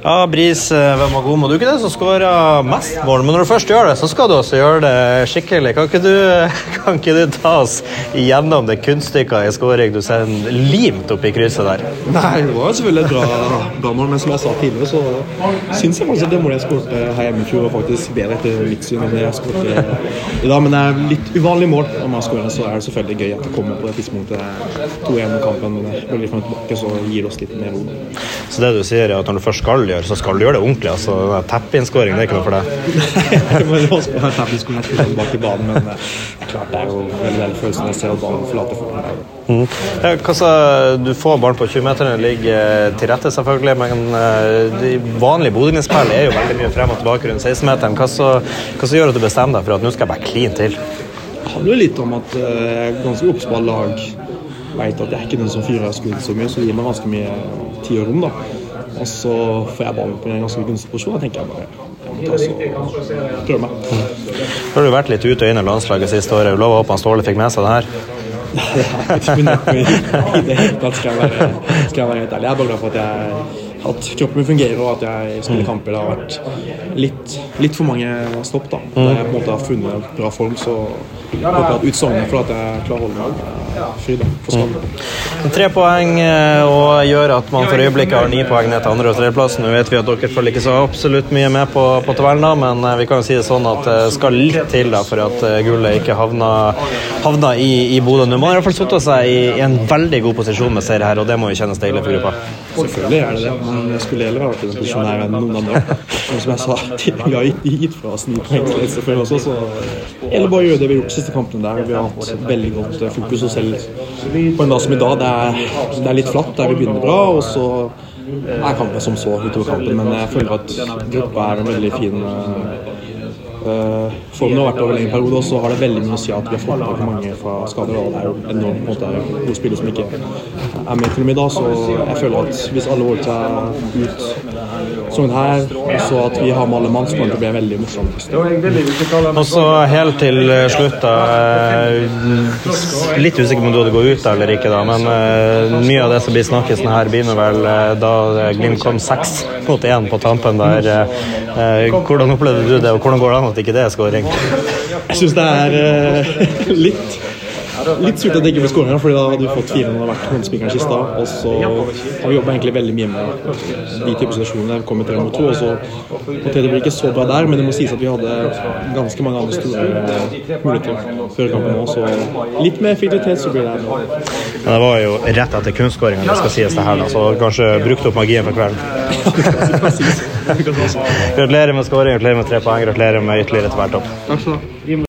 Ja, Bris eh, er må du ikke det som skårer mest mål. Men når du først gjør det, så skal du også gjøre det skikkelig. Kan ikke du, kan ikke du ta oss igjennom det kunststykket i skåring du sender limt opp i krysset der? Nei, det var selvfølgelig et bra, bra mål, men som jeg sa tidligere, så syns jeg faktisk at det målet jeg skåret her hjemme i fjor, var faktisk bedre etter mitt syn enn det jeg skåret i dag. Men det er litt uvanlig mål. Om jeg skårer, så er det selvfølgelig gøy at det kommer på det tidspunktet 2-1-kampen veldig fram tilbake, så gir det oss litt mer ro. Så det du sier er at når du først skal gjøre, så skal du gjøre det ordentlig. altså Teppeinnskåring, det er ikke noe for deg? men uh, klart det er jo veldig veldig følelsen når jeg ser at ballen forlater foten. Mm. Hva sa, du får barn på 20-meterne, ligger til rette selvfølgelig, men uh, de vanlige Bodø-Glimt-spill er jo veldig mye frem og tilbake rundt 16-meteren. Hva, så gjør at du bestemmer deg for at nå skal jeg bare kline til? Det handler jo litt om at jeg er ganske alle lag. Veit at jeg er ikke den som fyrer av skudd så mye, så det gir meg ganske mye tid og rom. da. Og så får jeg ballen på en ganske gunstig posisjon. Da tenker jeg bare jeg må ta så prøve meg. Har du vært litt ute og inn i landslaget siste året. Lov å håpe han Ståle fikk med seg det her? Nei, jeg har ikke funnet på i det hele tatt, skal jeg være helt ærlig. Jeg er bare glad for at, jeg, at kroppen min fungerer og at jeg spiller kamper. Det har vært litt, litt for mange stopp. da. Da jeg på en måte har funnet bra form, så håper jeg ut sesongen for at jeg klarer å holde meg fri. da, for skade. Tre poeng og gjør at man for øyeblikket har ni poeng ned til andre- og tredjeplassen. Nå vet vi at dere følger ikke så absolutt mye med på, på tabellen, da, men vi kan jo si det sånn at det skal litt til da, for at gullet ikke havna, havna i, i Bodø. Nå man i hvert fall satt seg i, en veldig god posisjon med serie her, og det må jo kjennes deilig for gruppa. Selvfølgelig er det det, men jeg skulle heller ha vært i den posisjonen her enn noen andre. Men som jeg sa vi har gitt, fra oss ni poeng før også, så eller bare gjøre det vi har gjort de siste kampene der. Vi har hatt veldig godt fokus, og selv på en dag som i dag, det er, det er litt flatt der vi begynner bra, og så er kampen som så utover kampen, men jeg føler at gruppa er en veldig fin Uh, formen har vært over en lengre periode, og så har det veldig mye å si at vi har fått tilbake mange fra skader. og Det er jo enormt på en måte gode spillere som ikke er med til og med i dag, så jeg føler at hvis alle holder seg ut sånn her, og så at vi har med alle mann, så kommer det til å bli veldig morsom Og så helt til slutt, da. Litt usikker på om du hadde gått ut eller ikke, da, men uh, mye av det som blir snakkes her, begynner vel uh, da Glimt kom seks mot én på tampen der. hvordan opplevde du det, og hvordan går det an at ikke det er skåring? Jeg syns det er uh, litt Litt surt at det ikke ble skåring, fordi da hadde vi fått fire når det hadde vært håndspikeren sist. Og så har vi jobba egentlig veldig mye med de typer situasjoner. Kom i tre mot to, og så Poteter blir ikke så bra der, men det må sies at vi hadde ganske mange andre store muligheter før kampen òg, så litt mer effektivitet så blir det her. Men det var jo rett etter kunstskåringa, det skal sies det her, da, så kanskje brukte opp magien for kvelden. gratulerer med skåring, gratulerer med tre poeng, gratulerer med ytterligere et hvert opp. Takk skal du ha.